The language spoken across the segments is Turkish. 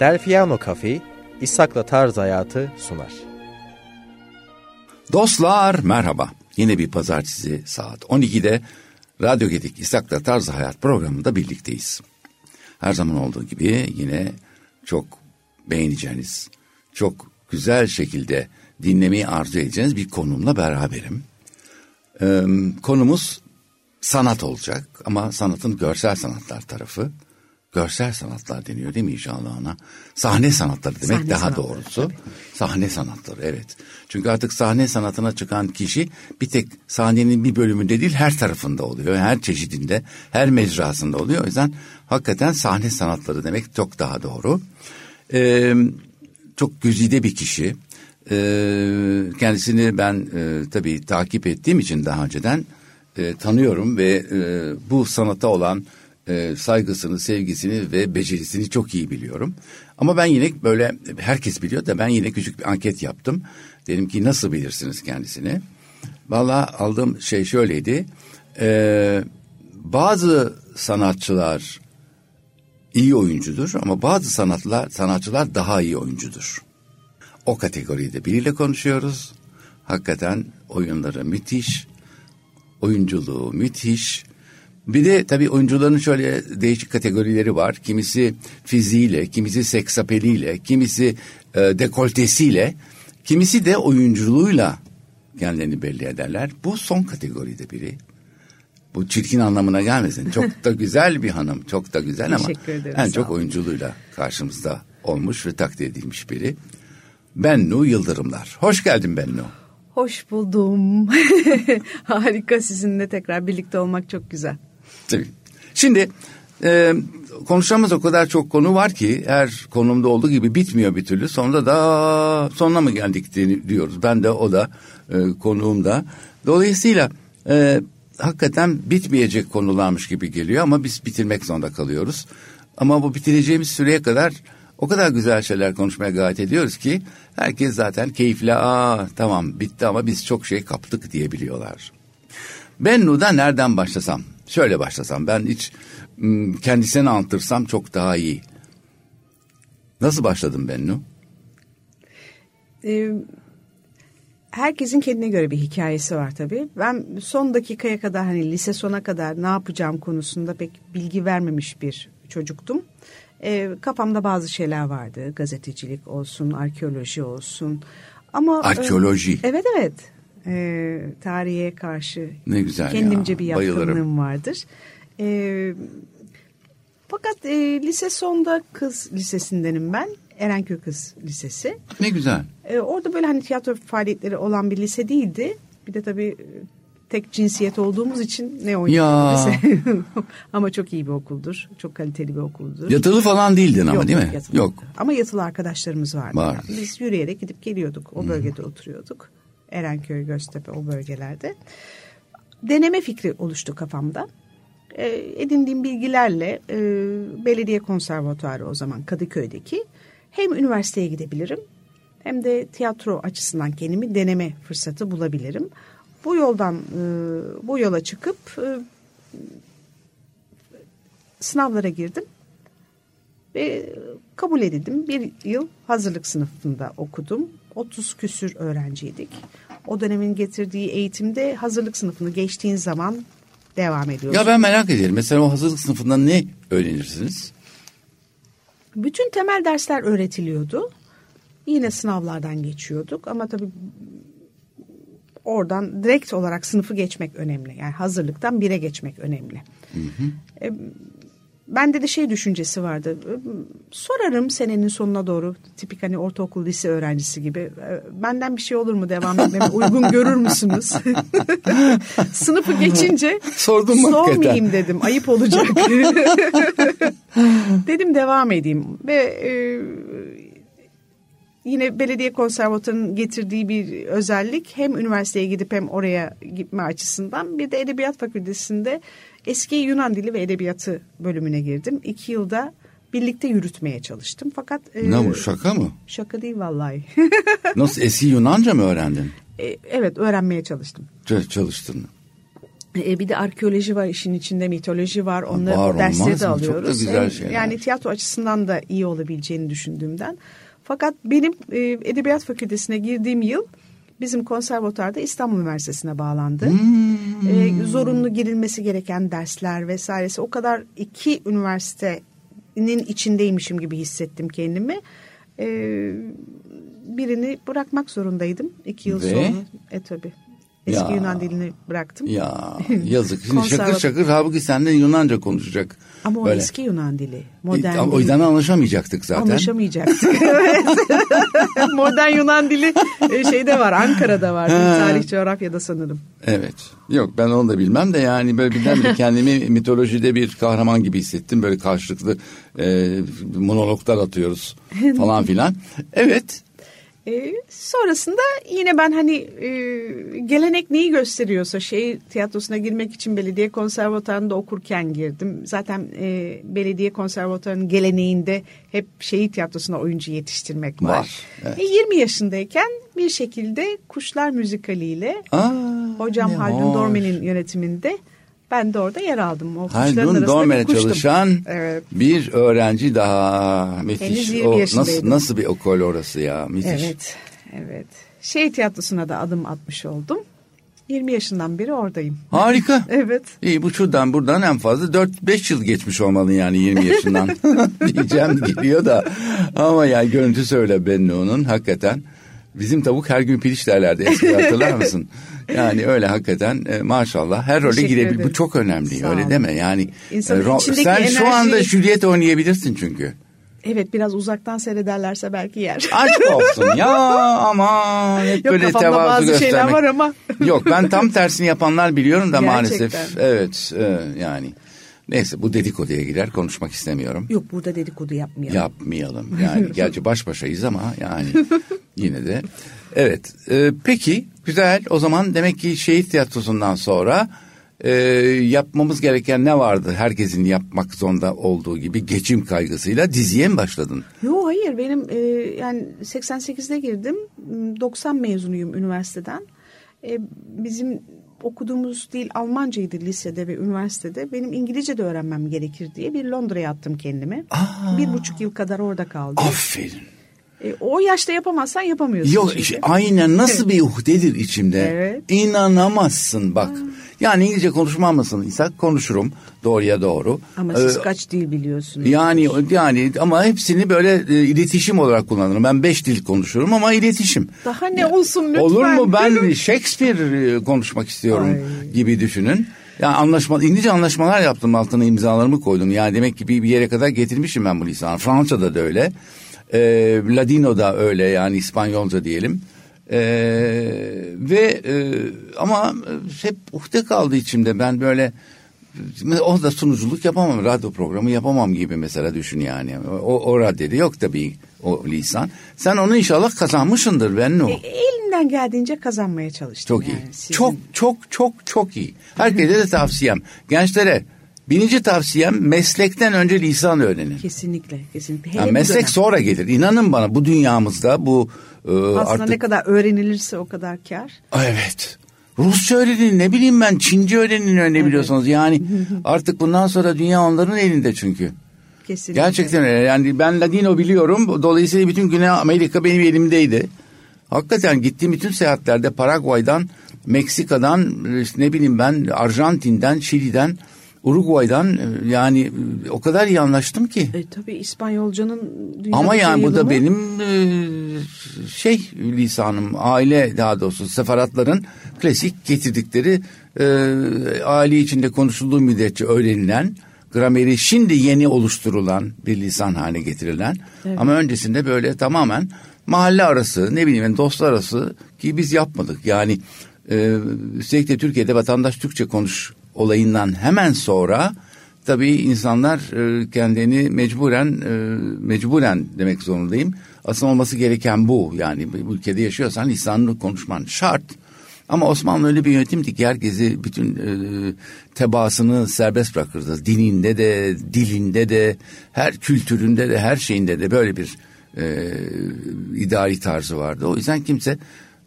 Delfiano Cafe, İshak'la Tarz Hayatı sunar. Dostlar merhaba. Yine bir pazartesi saat 12'de Radyo Gedik İshak'la Tarz Hayat programında birlikteyiz. Her zaman olduğu gibi yine çok beğeneceğiniz, çok güzel şekilde dinlemeyi arzu edeceğiniz bir konumla beraberim. Ee, konumuz sanat olacak ama sanatın görsel sanatlar tarafı. Görsel sanatlar deniyor değil mi inşallah ona? Sahne sanatları demek Sahne daha sanatları, doğrusu. tabii. Sahne sanatları evet. Çünkü artık sahne sanatına çıkan kişi bir tek sahnenin bir bölümünde değil her tarafında oluyor. Her çeşidinde, her mecrasında oluyor. O yüzden hakikaten sahne sanatları demek çok daha doğru. Ee, çok güzide bir kişi. Ee, kendisini ben e, tabii takip ettiğim için daha önceden e, tanıyorum ve e, bu sanata olan e, saygısını, sevgisini ve becerisini çok iyi biliyorum. Ama ben yine böyle herkes biliyor da ben yine küçük bir anket yaptım. Dedim ki nasıl bilirsiniz kendisini? Vallahi aldığım şey şöyleydi. E, bazı sanatçılar iyi oyuncudur ama bazı sanatlar sanatçılar daha iyi oyuncudur. O kategoride biriyle konuşuyoruz. Hakikaten oyunları müthiş, oyunculuğu müthiş. Bir de tabii oyuncuların şöyle değişik kategorileri var. Kimisi fiziğiyle, kimisi seksapeliyle, kimisi e, dekoltesiyle, kimisi de oyunculuğuyla kendilerini belli ederler. Bu son kategoride biri. Bu çirkin anlamına gelmesin. Çok da güzel bir hanım, çok da güzel ama Teşekkür ederim, en çok oyunculuğuyla karşımızda olmuş ve takdir edilmiş biri. Bennu Yıldırımlar. Hoş geldin Bennu. Hoş buldum. Harika sizinle tekrar birlikte olmak çok güzel. Tabii. Şimdi e, konuşacağımız o kadar çok konu var ki her konumda olduğu gibi bitmiyor bir türlü. Sonunda da sonuna mı geldik di- diyoruz. Ben de o da e, konuğum da. Dolayısıyla e, hakikaten bitmeyecek konularmış gibi geliyor ama biz bitirmek zorunda kalıyoruz. Ama bu bitireceğimiz süreye kadar o kadar güzel şeyler konuşmaya gayret ediyoruz ki herkes zaten keyifle aa tamam bitti ama biz çok şey kaptık diyebiliyorlar. Bennu'da nereden başlasam? Şöyle başlasam ben hiç kendisini anlatırsam çok daha iyi. Nasıl başladın Bennu? Ee, herkesin kendine göre bir hikayesi var tabii. Ben son dakikaya kadar hani lise sona kadar ne yapacağım konusunda pek bilgi vermemiş bir çocuktum. Ee, kafamda bazı şeyler vardı. Gazetecilik olsun, arkeoloji olsun. Ama e, Arkeoloji. evet evet. Ee, tarihe karşı Ne güzel kendimce ya, bir bayılırım. yatkınlığım vardır. Ee, fakat e, lise sonda kız lisesindenim ben. Erenköy Kız Lisesi. Ne güzel. Ee, orada böyle hani tiyatro faaliyetleri olan bir lise değildi. Bir de tabii e, tek cinsiyet olduğumuz için ne lise. ama çok iyi bir okuldur. Çok kaliteli bir okuldur. Yatılı falan değildin ama Yok, değil mi? yatılı. Yok. Ama yatılı arkadaşlarımız vardı. Var. Biz yürüyerek gidip geliyorduk. O bölgede oturuyorduk. Erenköy, Göztepe o bölgelerde. Deneme fikri oluştu kafamda. Ee, edindiğim bilgilerle e, belediye konservatuarı o zaman Kadıköy'deki hem üniversiteye gidebilirim hem de tiyatro açısından kendimi deneme fırsatı bulabilirim. Bu yoldan e, bu yola çıkıp e, sınavlara girdim ve kabul edildim. Bir yıl hazırlık sınıfında okudum. 30 küsür öğrenciydik. O dönemin getirdiği eğitimde hazırlık sınıfını geçtiğin zaman devam ediyorsun. Ya ben merak ederim. Mesela o hazırlık sınıfından ne öğrenirsiniz? Bütün temel dersler öğretiliyordu. Yine sınavlardan geçiyorduk ama tabii oradan direkt olarak sınıfı geçmek önemli. Yani hazırlıktan bire geçmek önemli. E, Bende de şey düşüncesi vardı. Sorarım senenin sonuna doğru tipik hani ortaokul lise öğrencisi gibi. E, Benden bir şey olur mu devam etmemi uygun görür müsünüz? Sınıfı geçince Sordun mu hakikaten? sormayayım dedim. Ayıp olacak. dedim devam edeyim. Ve e, yine belediye konservatuarının getirdiği bir özellik hem üniversiteye gidip hem oraya gitme açısından bir de edebiyat fakültesinde eski Yunan dili ve edebiyatı bölümüne girdim. İki yılda birlikte yürütmeye çalıştım. Fakat e, Ne bu şaka mı? Şaka değil vallahi. Nasıl eski Yunanca mı öğrendin? E, evet öğrenmeye çalıştım. Ç- Çalıştın. E, bir de arkeoloji var işin içinde, mitoloji var. Onları var dersleri de mı? Çok da alıyoruz. güzel E, şeyler. Yani tiyatro açısından da iyi olabileceğini düşündüğümden. Fakat benim e, Edebiyat Fakültesine girdiğim yıl bizim konservatuarda İstanbul Üniversitesi'ne bağlandı. Hmm. E, zorunlu girilmesi gereken dersler vesairesi o kadar iki üniversitenin içindeymişim gibi hissettim kendimi. E, birini bırakmak zorundaydım iki yıl Ve? sonra. E tabi. Eski Ya. Yunan dilini bıraktım. Ya yazık. Şimdi şakır şakır halbuki senden Yunanca konuşacak. Ama o Böyle. eski Yunan dili. Modern Ama O yüzden anlaşamayacaktık zaten. Anlaşamayacaktık. Modern Yunan dili e, şeyde var Ankara'da var. Tarih coğrafyada sanırım. Evet. Yok ben onu da bilmem de yani böyle birdenbire kendimi mitolojide bir kahraman gibi hissettim. Böyle karşılıklı e, monologlar atıyoruz falan filan. Evet. E, sonrasında yine ben hani e, gelenek neyi gösteriyorsa şehir tiyatrosuna girmek için belediye konservatuarında okurken girdim. Zaten e, belediye konservatuarının geleneğinde hep şehir tiyatrosuna oyuncu yetiştirmek var. Var, evet. E, 20 yaşındayken bir şekilde Kuşlar müzikaliyle Aa, hocam Haldun. Dorme'nin yönetiminde ben de orada yer aldım. O Dorme'de kuştum. çalışan Evet. bir öğrenci daha müthiş. Henüz 20 O, nasıl, nasıl bir okul orası ya müthiş. Evet, evet. Şehir tiyatrosuna da adım atmış oldum. 20 yaşından beri oradayım. Harika. Evet. İyi bu şuradan buradan en fazla 4-5 yıl geçmiş olmalı yani 20 yaşından diyeceğim geliyor da. Ama yani görüntüsü öyle Bennu'nun hakikaten. Bizim tavuk her gün piliç derlerdi eski hatırlar mısın? Yani öyle hakikaten e, maşallah her role Teşekkür girebilir. Bu çok önemli Sağ öyle olun. deme yani. İnsanın e, ro- içindeki sen şu enerjiyi- anda Juliet oynayabilirsin çünkü. Evet biraz uzaktan seyrederlerse belki yer. Aşk olsun ya aman hep Yok böyle kafamda tevazu bazı göstermek. şeyler var ama. Yok ben tam tersini yapanlar biliyorum da Gerçekten. maalesef. Evet e, yani. Neyse bu dedikoduya girer konuşmak istemiyorum. Yok burada dedikodu yapmayalım. Yapmayalım yani gerçi baş başayız ama yani yine de. Evet e, peki güzel o zaman demek ki şehit tiyatrosundan sonra e, yapmamız gereken ne vardı? Herkesin yapmak zorunda olduğu gibi geçim kaygısıyla diziye mi başladın? Yok hayır benim e, yani 88'de girdim. 90 mezunuyum üniversiteden. E, bizim okuduğumuz dil Almancaydı lisede ve üniversitede. Benim İngilizce de öğrenmem gerekir diye bir Londra'ya attım kendimi. Bir buçuk yıl kadar orada kaldım. Aferin. E, o yaşta yapamazsan yapamıyorsun. Yok işte aynen nasıl bir uhdedir içimde. Evet. İnanamazsın bak. Yani İngilizce konuşmam mısın İshak? Konuşurum doğruya doğru. Ama siz Ee, kaç dil biliyorsunuz? Yani yani ama hepsini böyle e, iletişim olarak kullanırım. Ben beş dil konuşurum ama iletişim. Daha ne olsun lütfen. Olur mu ben Shakespeare e, konuşmak istiyorum Ay. gibi düşünün. Yani anlaşma, İngilizce anlaşmalar yaptım altına imzalarımı koydum. Yani demek ki bir, bir yere kadar getirmişim ben bu lisanı. Fransa'da da öyle. E, Ladino da öyle yani İspanyolca diyelim. E, ve e, ama hep uhde kaldı içimde. Ben böyle o da sunuculuk yapamam, radyo programı yapamam gibi mesela düşün yani. O, o raddede yok tabii o lisan. Sen onu inşallah kazanmışsındır ben o. E, elimden geldiğince kazanmaya çalıştım. Çok iyi. yani. Sizin- Çok çok çok çok iyi. Herkese de tavsiyem. Gençlere birinci tavsiyem meslekten önce lisan öğrenin. Kesinlikle, kesinlikle. Hele Yani meslek sonra gelir. İnanın bana bu dünyamızda bu e, Aslında artık ne kadar öğrenilirse o kadar kar. Evet. Rusça öğrenin ne bileyim ben Çince öğrenin öğrenebiliyorsunuz. Yani artık bundan sonra dünya onların elinde çünkü. Kesinlikle. Gerçekten öyle. Yani ben Ladino biliyorum. Dolayısıyla bütün Güney Amerika benim elimdeydi. Hakikaten gittiğim bütün seyahatlerde Paraguay'dan, Meksika'dan, işte ne bileyim ben Arjantin'den, Şili'den, Uruguay'dan e, yani e, o kadar iyi anlaştım ki. E, tabii İspanyolcanın Ama yani bu da benim e, şey lisanım, aile daha doğrusu sefaratların klasik getirdikleri e, aile içinde konuşulduğu müddetçe öğrenilen, grameri şimdi yeni oluşturulan bir lisan haline getirilen ama öncesinde böyle tamamen mahalle arası ne bileyim yani dostlar arası ki biz yapmadık. Yani e, üstelik de Türkiye'de vatandaş Türkçe konuş olayından hemen sonra tabii insanlar e, kendini mecburen e, mecburen demek zorundayım. Asıl olması gereken bu. Yani bu ülkede yaşıyorsan lisanını konuşman şart. Ama Osmanlı öyle bir yönetimdi ki herkesi bütün e, tebaasını serbest bırakırdı. Dininde de, dilinde de, her kültüründe de, her şeyinde de böyle bir e, idari tarzı vardı. O yüzden kimse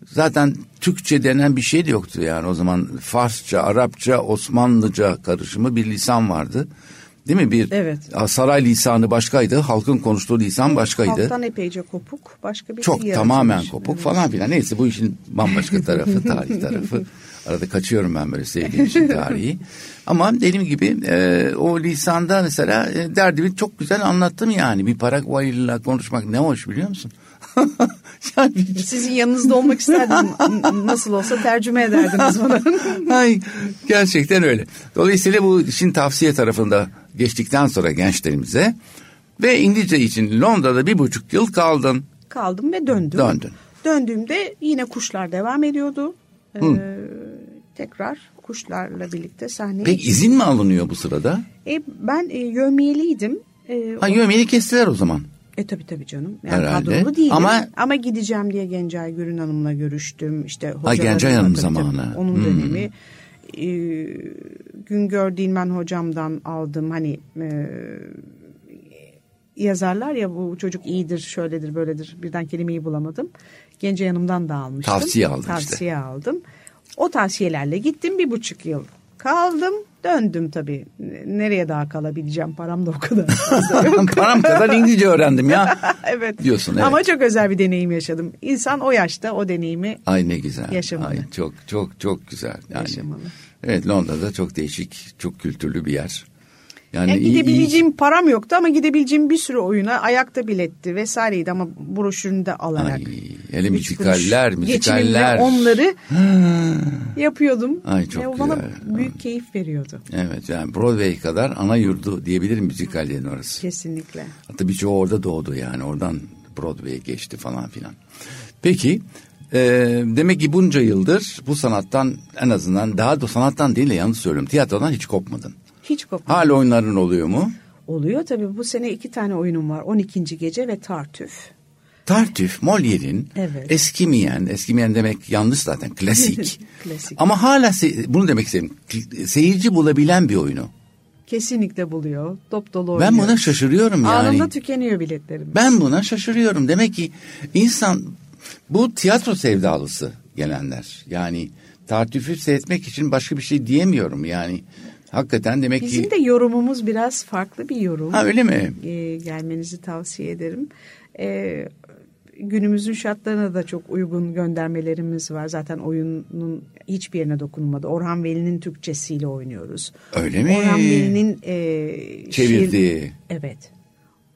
Zaten Türkçe denen bir şey de yoktu yani o zaman Farsça, Arapça, Osmanlıca karışımı bir lisan vardı. Değil mi? Bir Evet. saray lisanı başkaydı, halkın konuştuğu lisan başkaydı. Halktan epeyce kopuk. Başka bir Çok tamamen kopuk Evet. falan filan. Neyse bu işin bambaşka tarafı, tarih tarafı. Arada kaçıyorum ben böyle sevdiğim için tarihi. Ama dediğim gibi e, o lisanda mesela e, derdimi çok güzel anlattım yani. Bir Paraguaylı'yla konuşmak ne hoş biliyor musun? yani Sizin yanınızda olmak isterdim. Nasıl olsa tercüme ederdiniz bana. Ay, gerçekten öyle. Dolayısıyla bu işin tavsiye tarafında geçtikten sonra gençlerimize ve İngilizce için Londra'da bir buçuk yıl kaldın. Kaldım ve döndüm. Döndün. Döndüğümde yine kuşlar devam ediyordu. Ee, tekrar kuşlarla birlikte sahneye. Peki izin mi alınıyor bu sırada? E, ben e, yövmiyeliydim. E, Ha yövmeni kestiler o zaman. E tabii tabii canım. Yani Herhalde. kadrolu değilim. Ama- Ama, gideceğim diye Gencay Gürün Hanım'la görüştüm. İşte Ha, Gencay Hanım zamanı. Onun Hmm. dönemi. E, Güngör Dilmen hocamdan aldım. Hani e, yazarlar ya bu çocuk iyidir, şöyledir, böyledir. Birden kelimeyi bulamadım. Gencay Hanım'dan da almıştım. Tavsiye işte. Tavsiye aldım. O tavsiyelerle gittim bir buçuk yıl. Kaldım döndüm tabii. Nereye daha kalabileceğim param da o kadar. Param kadar İngilizce öğrendim ya. evet. Diyorsun, evet. Ama çok özel bir deneyim yaşadım. İnsan o yaşta o deneyimi Ay ne güzel. Yaşamalı. Ay, çok çok çok güzel. Yani, Yaşamalı. Evet Londra'da çok değişik, çok kültürlü bir yer. Yani yani iyi- gidebileceğim param yoktu ama gidebileceğim bir sürü oyuna ayakta biletti vesaireydi ama broşürünü de alarak. Ay, hele müzikaller, müzikaller. onları yapıyordum. Ay, çok Ve o bana güzel. büyük keyif veriyordu. Evet yani Broadway kadar ana yurdu diyebilirim müzikallerin orası. Kesinlikle. Hatta birçoğu orada doğdu yani oradan Broadway'e geçti falan filan. Peki e, demek ki bunca yıldır bu sanattan en azından daha da sanattan değil de yanlış söylüyorum tiyatrodan hiç kopmadın. Hiç kopmadım. Hala oyunların oluyor mu? Oluyor tabii bu sene iki tane oyunum var. 12. Gece ve Tartüf. Tartüf, Molière'in Evet. eskimeyen, eskimeyen demek yanlış zaten klasik. Klasik. Ama hala bunu demek istedim. Seyirci bulabilen bir oyunu. Kesinlikle buluyor. Dop dolu oynuyor. Ben buna şaşırıyorum yani. Anında tükeniyor biletlerim. Ben buna şaşırıyorum. Demek ki insan bu tiyatro sevdalısı gelenler. Yani tartüfü seyretmek için başka bir şey diyemiyorum yani. Hakikaten demek Bizim ki... de yorumumuz biraz farklı bir yorum. Ha öyle mi? Ee, gelmenizi tavsiye ederim. Ee, günümüzün şartlarına da çok uygun göndermelerimiz var. Zaten oyunun hiçbir yerine dokunulmadı. Orhan Veli'nin Türkçesiyle oynuyoruz. Öyle mi? Orhan Veli'nin e, Çevirdiği. şiir- Evet.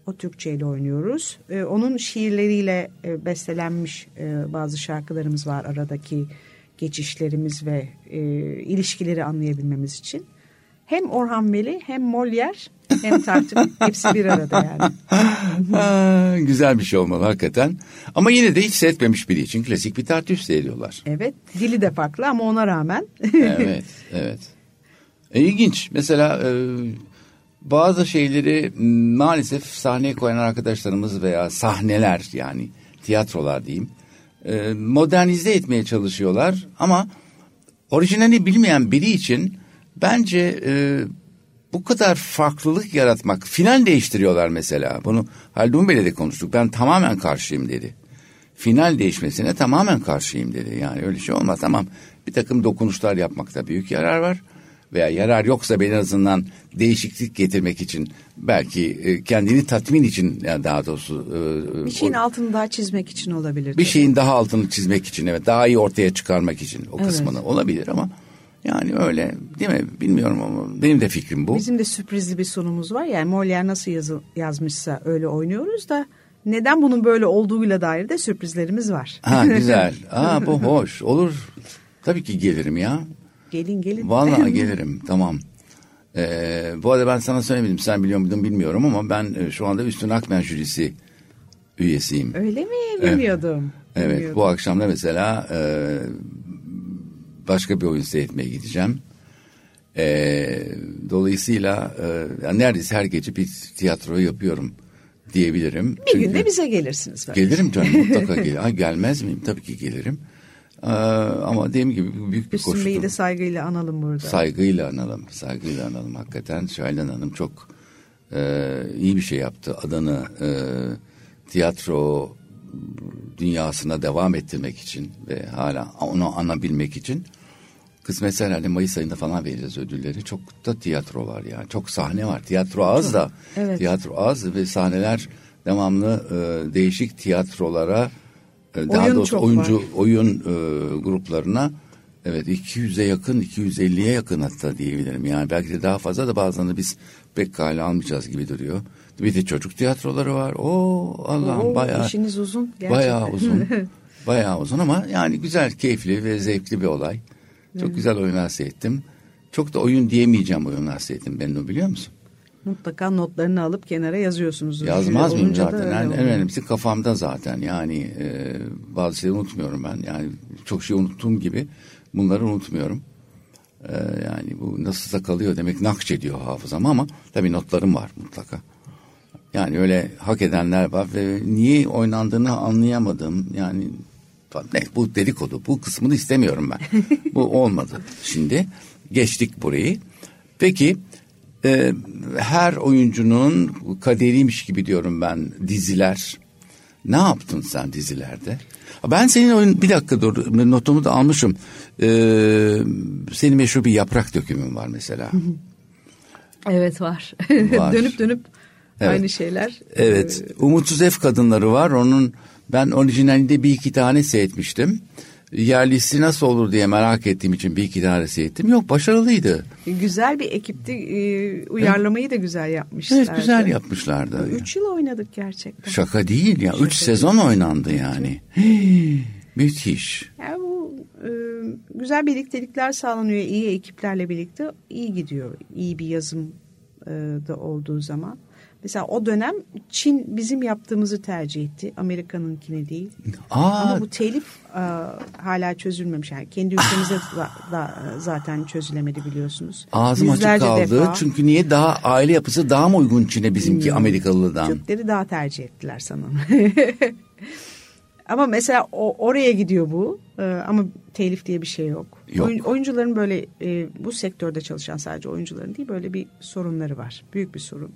O Türkçeyle oynuyoruz. Ee, onun şiirleriyle e, bestelenmiş e, bazı şarkılarımız var aradaki geçişlerimiz ve e, ilişkileri anlayabilmemiz için. Hem Orhan Veli hem Molière hem Tartüf hepsi bir arada yani. Güzel bir şey olmalı hakikaten. Ama yine de hiç seyretmemiş biri için klasik bir tartüf seyrediyorlar. Evet dili de farklı ama ona rağmen evet, evet. E, ilginç. Mesela e, bazı şeyleri maalesef sahneye koyan arkadaşlarımız veya sahneler yani tiyatrolar diyeyim e, modernize etmeye çalışıyorlar ama orijinali bilmeyen biri için bence e, bu kadar farklılık yaratmak final değiştiriyorlar mesela bunu Haldun Bey'le de konuştuk ben tamamen karşıyım dedi final değişmesine tamamen karşıyım dedi. Yani öyle şey olmaz. Tamam bir takım dokunuşlar yapmakta büyük yarar var. Veya yarar yoksa en azından değişiklik getirmek için belki e, kendini tatmin için yani daha doğrusu e, bir şeyin o- altını daha çizmek için olabilir. bir şeyin daha altını çizmek için evet daha iyi ortaya çıkarmak için o Evet. kısmını olabilir ama yani öyle değil mi bilmiyorum ama benim de fikrim bu. Bizim de sürprizli bir sonumuz var. Yani Molière nasıl yazı, yazmışsa öyle oynuyoruz da neden bunun böyle olduğuyla dair de sürprizlerimiz var. Ha güzel. Aa bu hoş. Olur. Tabii ki gelirim ya. gelin gelin. Vallahi gelirim tamam. Ee, bu arada ben sana söylemedim sen biliyor muydun bilmiyorum ama ben e, şu anda Üstün Akmen jürisi üyesiyim. Öyle mi? Bilmiyordum. Evet Bilmiyordum. bu akşam da mesela e, başka bir oyun seyretmeye gideceğim. E, dolayısıyla e, yani neredeyse her gece bir tiyatro yapıyorum diyebilirim. Bir Çünkü- gün de bize gelirsiniz. böyle. Gelirim canım mutlaka gelirim. Ay, gelmez miyim? Tabii ki gelirim. Ee, ama dediğim gibi büyük bir Hüsnü Bey'i koşuldur. de saygıyla analım burada. Saygıyla analım, saygıyla analım. Hakikaten Şaylan Hanım çok e, iyi bir şey yaptı. Adını e, tiyatro dünyasına devam ettirmek için ve hala onu anabilmek için kısmetse herhalde Mayıs ayında falan vereceğiz ödülleri. Çok da tiyatro var yani. Çok sahne var. Tiyatro az da. Evet. Tiyatro az ve sahneler devamlı e, değişik tiyatrolara e, daha Oyun doğrusu oyuncu var. oyun e, gruplarına evet 200'e yakın 250'ye yakın hatta diyebilirim. Yani belki de daha fazla da bazen biz pek kale almayacağız gibi duruyor. Bir de çocuk tiyatroları var. Oo Allah'ım bayağı işiniz uzun gerçekten. bayağı uzun. bayağı uzun ama yani güzel, keyifli ve zevkli bir olay. Çok güzel oyunlar seyrettim. Çok da oyun diyemeyeceğim oyunlar seyrettim ben o biliyor musun? Mutlaka notlarını alıp kenara yazıyorsunuz. Yazmaz mıyım zaten? öyle En, önemlisi kafamda zaten. Yani e, bazı şeyleri unutmuyorum ben. Yani çok şey unuttuğum gibi bunları unutmuyorum. E, yani bu nasılsa kalıyor demek nakşediyor hafızama ama tabii notlarım var mutlaka. Yani öyle hak edenler var ve niye oynandığını anlayamadım. Yani ne, bu dedikodu. Bu kısmını istemiyorum ben. bu olmadı. Şimdi geçtik burayı. Peki e, her oyuncunun kaderiymiş gibi diyorum ben diziler. Ne yaptın sen dizilerde? Ben senin oyun bir dakika dur notumu da almışım. Ee, senin meşhur bir yaprak dökümün var mesela. Evet var. Var. dönüp dönüp Evet. aynı şeyler. Evet. Umutsuz Ev Kadınları var. Onun ben orijinalinde bir iki tane seyretmiştim. Yerlisi nasıl olur diye merak ettiğim için bir iki tane seyrettim. Yok başarılıydı. Güzel bir ekipti. Ee, Uyarlamayı da güzel yapmışlar. Evet güzel yapmışlardı. Üç yıl oynadık gerçekten. Şaka değil ya. Üç sezon oynandı yani. Müthiş. Yani bu e, güzel birliktelikler sağlanıyor iyi ekiplerle birlikte iyi gidiyor. İyi bir yazım e, da olduğu zaman. Mesela o dönem Çin bizim yaptığımızı tercih etti. Amerika'nınkini değil. Aa, Ama bu telif e, hala çözülmemiş. Yani kendi ülkemizde da, da zaten çözülemedi biliyorsunuz. ağzım açık Yüzlerce kaldı. defa Çünkü niye daha aile yapısı daha mı uygun Çin'e bizimki Bilmiyorum. Amerikalıdan? Türkleri daha tercih ettiler sanırım. Ama mesela o, oraya gidiyor bu Ee, ama telif diye bir şey yok. Yok. Oyun- oyuncuların böyle e, bu sektörde çalışan sadece oyuncuların değil böyle bir sorunları var. Büyük bir sorun.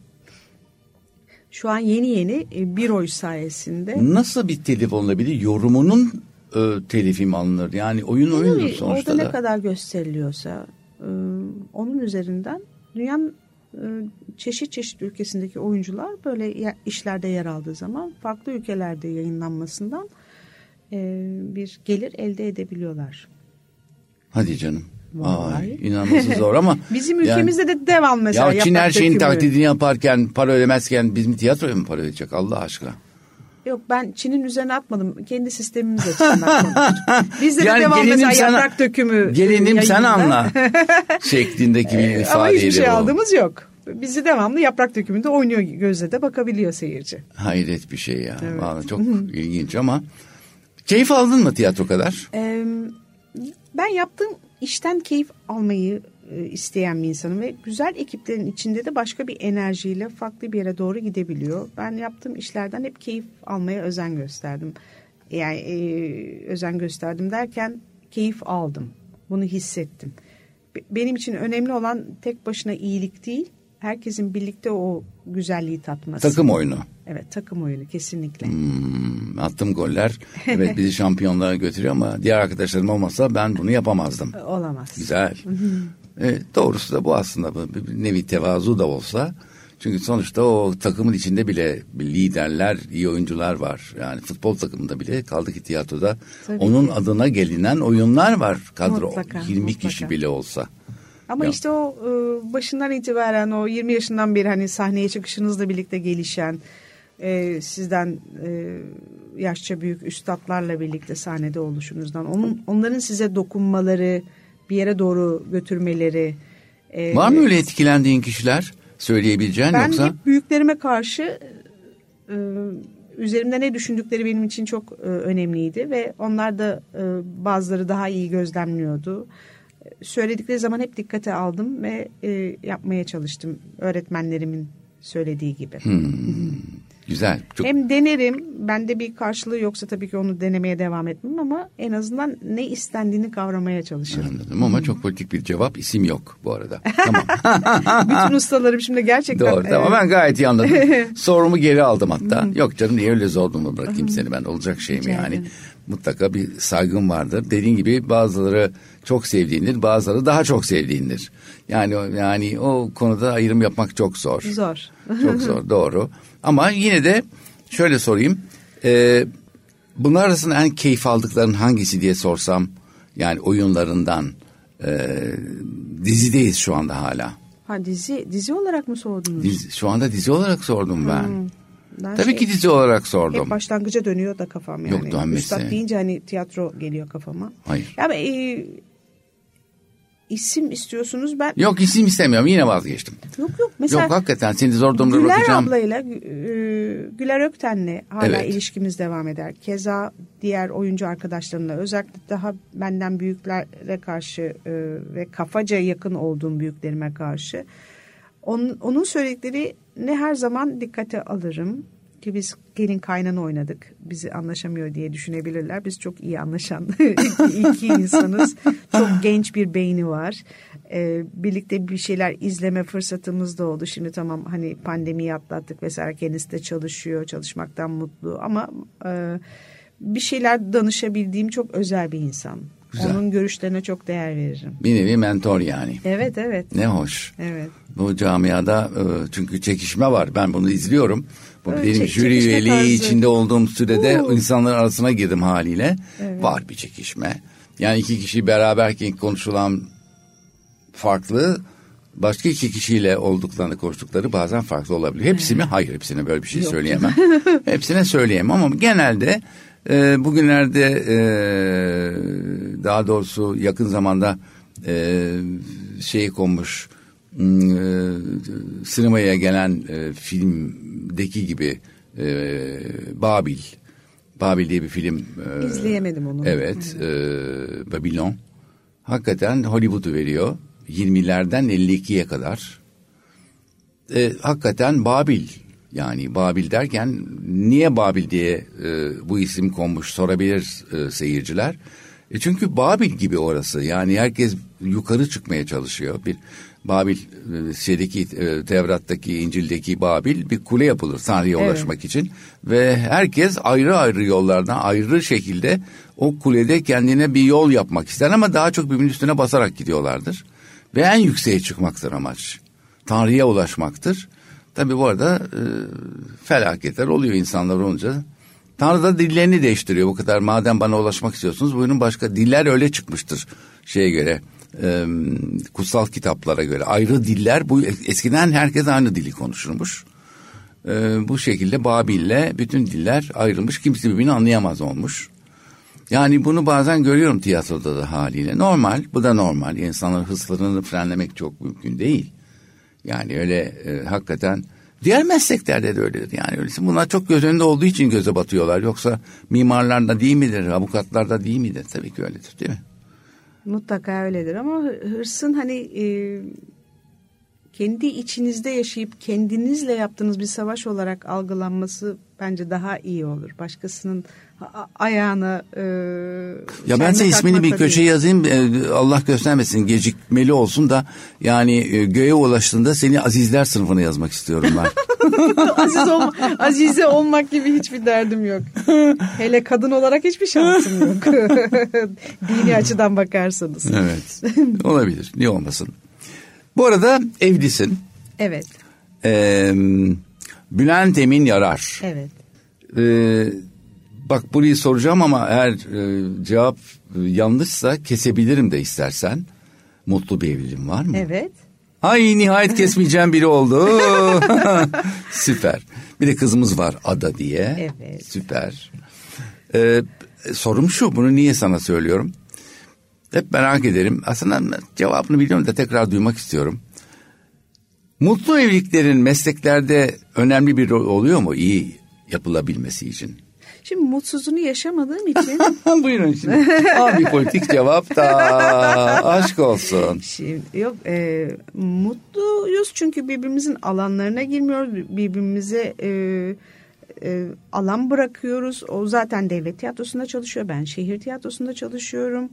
Şu an yeni yeni e, bir oy sayesinde Nasıl bir telif olabilir? Yorumunun e, telifi mi alınır? Yani oyun oyundur Tabii, sonuçta orada da. ne kadar gösteriliyorsa e, onun üzerinden dünyanın e, çeşit çeşit ülkesindeki oyuncular böyle işlerde yer aldığı zaman farklı ülkelerde yayınlanmasından e, bir gelir elde edebiliyorlar. Hadi canım. Ay, inanması zor ama. Bizim yani- ülkemizde de devam mesela. Ya Çin her şeyin dökümü. taklidini yaparken para ödemezken bizim tiyatroya mı para ödeyecek Allah aşkına? Yok ben Çin'in üzerine atmadım. Kendi sistemimiz açısından. Bizde Yani de devam mesela sana- yaprak dökümü. Gelinim sen anla şeklindeki bir Ama ifadeydi hiçbir şey bu. aldığımız yok. Bizi devamlı yaprak dökümünde oynuyor gözle de bakabiliyor seyirci. Hayret bir şey ya. Evet. Vallahi çok ilginç ama keyif aldın mı tiyatro kadar? Ee, ben yaptığım işten keyif almayı e, isteyen bir insanım ve güzel ekiplerin içinde de başka bir enerjiyle farklı bir yere doğru gidebiliyor. Ben yaptığım işlerden hep keyif almaya özen gösterdim. Yani e, özen gösterdim derken keyif aldım. Bunu hissettim. Be- Benim için önemli olan tek başına iyilik değil, herkesin birlikte o güzelliği tatması. Takım oyunu. Evet, takım oyunu kesinlikle. Hmm, attım goller. Evet bizi şampiyonluğa götürüyor ama diğer arkadaşlarım olmasa ben bunu yapamazdım. Olamaz. Güzel. Evet, doğrusu da bu aslında bu bir nevi tevazu da olsa. Çünkü sonuçta o takımın içinde bile liderler, iyi oyuncular var. Yani futbol takımında bile kaldı ki tiyatroda Tabii onun ki. adına gelinen oyunlar var. Kadro Mutlaka, 20 mutlaka. kişi bile olsa. Ama Ya. işte o e, başından itibaren o 20 yaşından beri hani sahneye çıkışınızla birlikte gelişen e, sizden e, yaşça büyük üstadlarla birlikte sahnede oluşunuzdan onun onların size dokunmaları bir yere doğru götürmeleri e, Var mı öyle etkilendiğin kişiler söyleyebileceğin ben yoksa? hep büyüklerime karşı e, üzerimde ne düşündükleri benim için çok e, önemliydi ve onlar da e, bazıları daha iyi gözlemliyordu. Söyledikleri zaman hep dikkate aldım ve e, yapmaya çalıştım öğretmenlerimin söylediği gibi. Güzel. Çok... Hem denerim. Bende bir karşılığı yoksa tabii ki onu denemeye devam etmem ama en azından ne istendiğini kavramaya çalışırım. Anladım ama çok politik bir cevap. isim yok bu arada. Tamam. Bütün ustalarım şimdi gerçekten... Doğru tamam ben gayet iyi anladım. Sorumu geri aldım hatta. yok canım niye öyle zor durumda bırakayım seni ben olacak şey mi yani. Mutlaka bir saygım vardır. Dediğin gibi bazıları çok sevdiğindir, bazıları daha çok sevdiğindir. Yani yani o konuda ayrım yapmak çok zor. Zor. çok zor doğru. Ama yine de şöyle sorayım. E, bunlar arasında en keyif aldıkların hangisi diye sorsam yani oyunlarından e, dizideyiz şu anda hala. Ha dizi dizi olarak mı sordunuz? Dizi, şu anda dizi olarak sordum ben. Hmm. Ben Tabii şey, ki dizi olarak sordum. Hep başlangıca dönüyor da kafam yani. Yok dönmesi. Üstad deyince hani tiyatro geliyor kafama. Hayır. Ya ben, e, isim istiyorsunuz ben. Yok isim istemiyorum yine vazgeçtim. Yok yok. Mesela Yok hakikaten seni zor durumda Güler bırakacağım. ablayla e, Güler Ökten'le hala Evet. ilişkimiz devam eder. Keza diğer oyuncu arkadaşlarımla özellikle daha benden büyüklere karşı e, ve kafaca yakın olduğum büyüklerime karşı onun, onun söyledikleri ne her zaman dikkate alırım ki biz gelin kaynana oynadık. Bizi anlaşamıyor diye düşünebilirler. Biz çok iyi anlaşan iki, insanız. Çok genç bir beyni var. Ee, birlikte bir şeyler izleme fırsatımız da oldu. Şimdi tamam hani pandemiyi atlattık vesaire kendisi de çalışıyor. Çalışmaktan mutlu ama e, bir şeyler danışabildiğim çok özel bir insan. Güzel. Onun görüşlerine çok değer veririm. Bir nevi mentor yani. Evet evet. Ne hoş. Evet. Bu camiada e, çünkü çekişme var. Ben bunu izliyorum. Bu Evet, benim jüri üyeliği tarzı. içinde olduğum sürede Oo. insanların arasına girdim haliyle. Var bir çekişme. Yani iki kişi beraberken konuşulan farklı başka iki kişiyle olduklarını konuştukları bazen farklı olabilir. Hepsi mi? Hayır hepsine böyle bir şey Yok. söyleyemem. Hepsine söyleyemem ama genelde e, bugünlerde e, daha doğrusu yakın zamanda e, şey konmuş e, sinemaya gelen e, filmdeki gibi e, Babil Babil diye bir film e, İzleyemedim onu. Evet, e, Babylon. Hakikaten Hollywood'u veriyor. 20'lerden 52'ye kadar. E, hakikaten Babil. Yani Babil derken niye Babil diye e, bu isim konmuş sorabilir e, seyirciler. E çünkü Babil gibi orası. Yani herkes yukarı çıkmaya çalışıyor. Bir Babil şeydeki e, Tevrat'taki İncil'deki Babil bir kule yapılır Tanrı'ya Evet. ulaşmak için ve herkes ayrı ayrı yollardan ayrı şekilde o kulede kendine bir yol yapmak ister ama daha çok birbirinin üstüne basarak gidiyorlardır. Ve en yükseğe çıkmaktır amaç. Tanrı'ya ulaşmaktır. Tabi bu arada e, felaketler oluyor insanlar olunca. Tanrı da dillerini değiştiriyor bu kadar. Madem bana ulaşmak istiyorsunuz buyurun başka diller öyle çıkmıştır şeye göre. E, kutsal kitaplara göre ayrı diller bu eskiden herkes aynı dili konuşurmuş. E, bu şekilde Babil'le bütün diller ayrılmış kimse birbirini anlayamaz olmuş. Yani bunu bazen görüyorum tiyatroda da haliyle. Normal, bu da normal. İnsanların hırslarını frenlemek çok mümkün değil. Yani öyle e, hakikaten diğer mesleklerde de öyledir. Yani öylesi. Bunlar çok göz önünde olduğu için göze batıyorlar. Yoksa mimarlar da değil midir, avukatlar da değil midir? Tabii ki öyledir değil mi? Mutlaka öyledir ama hı- hırsın hani e, kendi içinizde yaşayıp kendinizle yaptığınız bir savaş olarak algılanması bence daha iyi olur. Başkasının ayağına e, Ya ben size ismini bir köşeye yazayım. e, Allah göstermesin gecikmeli olsun da yani e, göğe ulaştığında seni azizler sınıfına yazmak istiyorum ben. Aziz olma, azize olmak gibi hiçbir derdim yok. Hele kadın olarak hiçbir şansım yok. Dini açıdan bakarsanız. evet. Olabilir. Niye olmasın? Bu arada evlisin. Evet. Ee, Bülent Emin Yarar. Evet. Ee, bak burayı soracağım ama eğer e, cevap yanlışsa kesebilirim de istersen. Mutlu bir evliliğin var mı? Evet. Ay nihayet kesmeyeceğim biri oldu. Süper. Bir de kızımız var Ada diye. Evet. Süper. Ee, sorum şu bunu niye sana söylüyorum? Hep merak ederim. Aslında cevabını biliyorum da tekrar duymak istiyorum. Mutlu evliliklerin mesleklerde önemli bir rol oluyor mu iyi yapılabilmesi için? Şimdi mutsuzluğunu yaşamadığım için Buyurun şimdi. Abi politik cevap da aşk olsun. Şimdi yok e, mutluyuz çünkü birbirimizin alanlarına girmiyoruz birbirimize e, e, alan bırakıyoruz. O zaten devlet tiyatrosunda çalışıyor. Ben şehir tiyatrosunda çalışıyorum.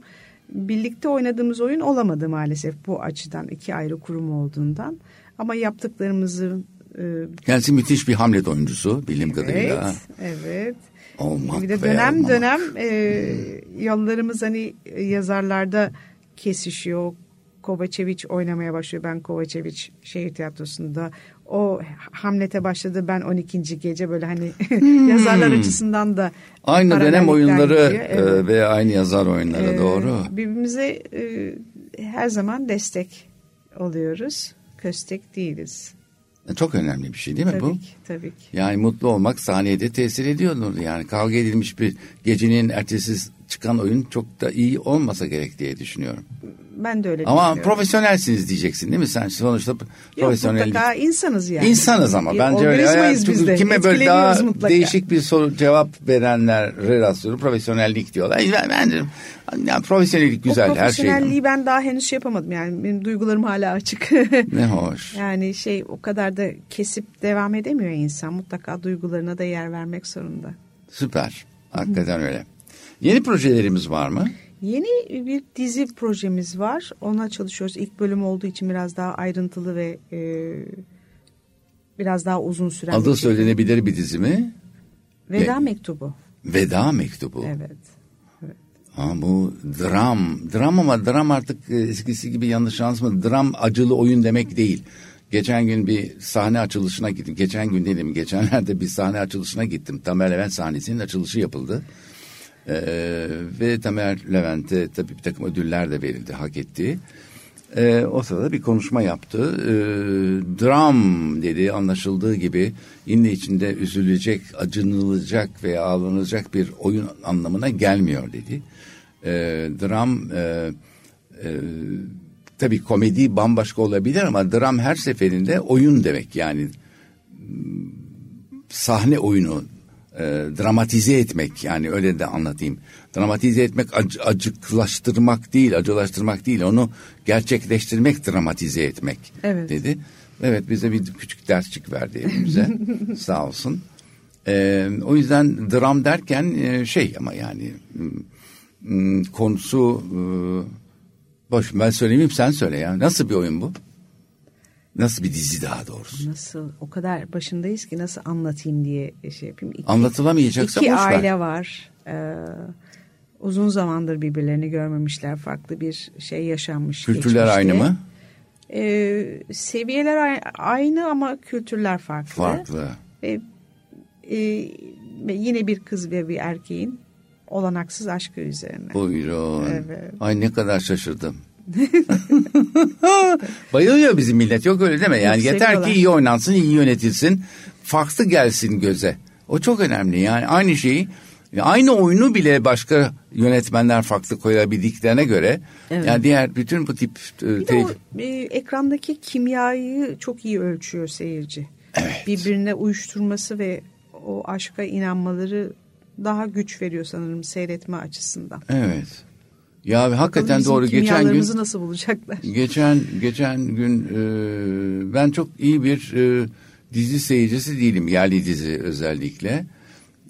Birlikte oynadığımız oyun olamadı maalesef bu açıdan iki ayrı kurum olduğundan. Ama yaptıklarımızı e, Kendisi müthiş bir Hamlet oyuncusu bildiğim kadarıyla. evet, evet. Olmak Bir de veya dönem olmamak. dönem e, yollarımız hani e, yazarlarda kesişiyor. Kovačević oynamaya başlıyor. Ben Kovačević şehir tiyatrosunda. O Hamlet'e başladı. Ben 12. gece böyle hani yazarlar açısından da Aynı dönem oyunları gidiyor. e, Evet. ve aynı yazar oyunları Ee, doğru. Birbirimize e, her zaman destek oluyoruz. Köstek değiliz. Çok önemli bir şey değil mi Tabii bu? ki, tabii ki. Yani mutlu olmak sahnede tesir ediyordur. Yani kavga edilmiş bir gecenin ertesi çıkan oyun çok da iyi olmasa gerek diye düşünüyorum. Ben de öyle Ama düşünüyorum. profesyonelsiniz diyeceksin değil mi? Sen sonuçta Yok profesyonellik. mutlaka insanız yani. İnsanız ama Bir bence öyle. Yani biz de. Kime böyle daha mutlaka. değişik bir soru cevap verenlere rastlıyorum. Profesyonellik diyorlar. Ben, bence yani profesyonellik güzel o her şey. profesyonelliği ben daha henüz şey yapamadım yani benim duygularım hala açık. Ne hoş. yani şey o kadar da kesip devam edemiyor insan mutlaka duygularına da yer vermek zorunda. Süper. Hakikaten öyle. Yeni projelerimiz var mı? Yeni bir dizi projemiz var. Ona çalışıyoruz. İlk bölüm olduğu için biraz daha ayrıntılı ve e, biraz daha uzun süren. bir Adı çekim. söylenebilir bir dizi mi? Veda Ne? Mektubu. Veda Mektubu. Evet. Ha, bu dram. Dram ama dram artık e, eskisi gibi yanlış anlaşılma. Dram acılı oyun demek değil. Geçen gün bir sahne açılışına gittim. Geçen gün dedim geçenlerde bir sahne açılışına gittim. Tamer Levent sahnesinin açılışı yapıldı. Ee, ve Tamer Levent'e tabii bir takım ödüller de verildi hak ettiği. Ee, o sırada bir konuşma yaptı. Ee, dram dedi anlaşıldığı gibi yine içinde üzülecek, acınılacak veya ağlanacak bir oyun anlamına gelmiyor dedi. Ee, dram e, e, tabii komedi bambaşka olabilir ama dram her seferinde oyun demek yani sahne oyunu e, dramatize etmek yani öyle de anlatayım. Dramatize etmek ac- acıklaştırmak değil, acılaştırmak değil. Onu gerçekleştirmek, dramatize etmek Evet. dedi. Evet bize bir küçük dersçik verdi hepimize. Sağ olsun. E, o yüzden dram derken e, şey ama yani konusu e, boş ben söylemeyeyim sen söyle ya. Nasıl bir oyun bu? Nasıl bir dizi daha doğrusu? Nasıl o kadar başındayız ki nasıl anlatayım diye şey yapayım. İki, Anlatılamayacaksa iki boş ver. aile var. Ee, uzun zamandır birbirlerini görmemişler. Farklı bir şey yaşanmış. Kültürler geçmişte. aynı mı? Ee, seviyeler aynı ama kültürler farklı. Farklı. Ve, e, yine bir kız ve bir erkeğin olanaksız aşkı üzerine. Buyurun. Evet. Ay ne kadar şaşırdım. Bayılıyor bizim millet yok öyle deme. Yani Yok, yeter seviyorlar. ki iyi oynansın, iyi yönetilsin. Farklı gelsin göze. O çok önemli. Yani aynı şeyi aynı oyunu bile başka yönetmenler farklı koyabildiklerine göre Evet. yani diğer bütün bu tip e, Bir de o e, ekrandaki kimyayı çok iyi ölçüyor seyirci. Evet. Birbirine uyuşturması ve o aşka inanmaları daha güç veriyor sanırım seyretme açısından. evet. Ya hakikaten Bizim doğru geçen gün nasıl bulacaklar? Geçen geçen gün e, ben çok iyi bir e, dizi seyircisi değilim yerli dizi özellikle.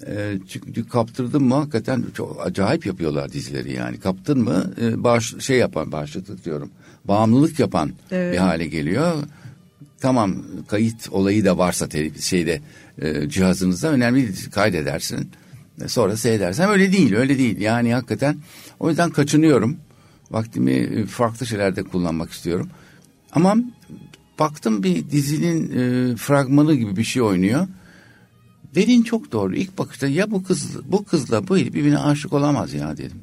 E, çünkü kaptırdım mı hakikaten çok acayip yapıyorlar dizileri yani. Kaptın mı e, bağış, şey yapan bağışıklık diyorum. Bağımlılık yapan Evet. bir hale geliyor. Tamam kayıt olayı da varsa şeyde e, cihazınızda önemli kaydedersin. Sonra seyredersen öyle değil öyle değil. Yani hakikaten o yüzden kaçınıyorum. Vaktimi e, farklı şeylerde kullanmak istiyorum. Ama baktım bir dizinin e, fragmanı gibi bir şey oynuyor. Dediğin çok doğru. İlk bakışta ya bu kız bu kızla bu herif birbirine aşık olamaz ya dedim.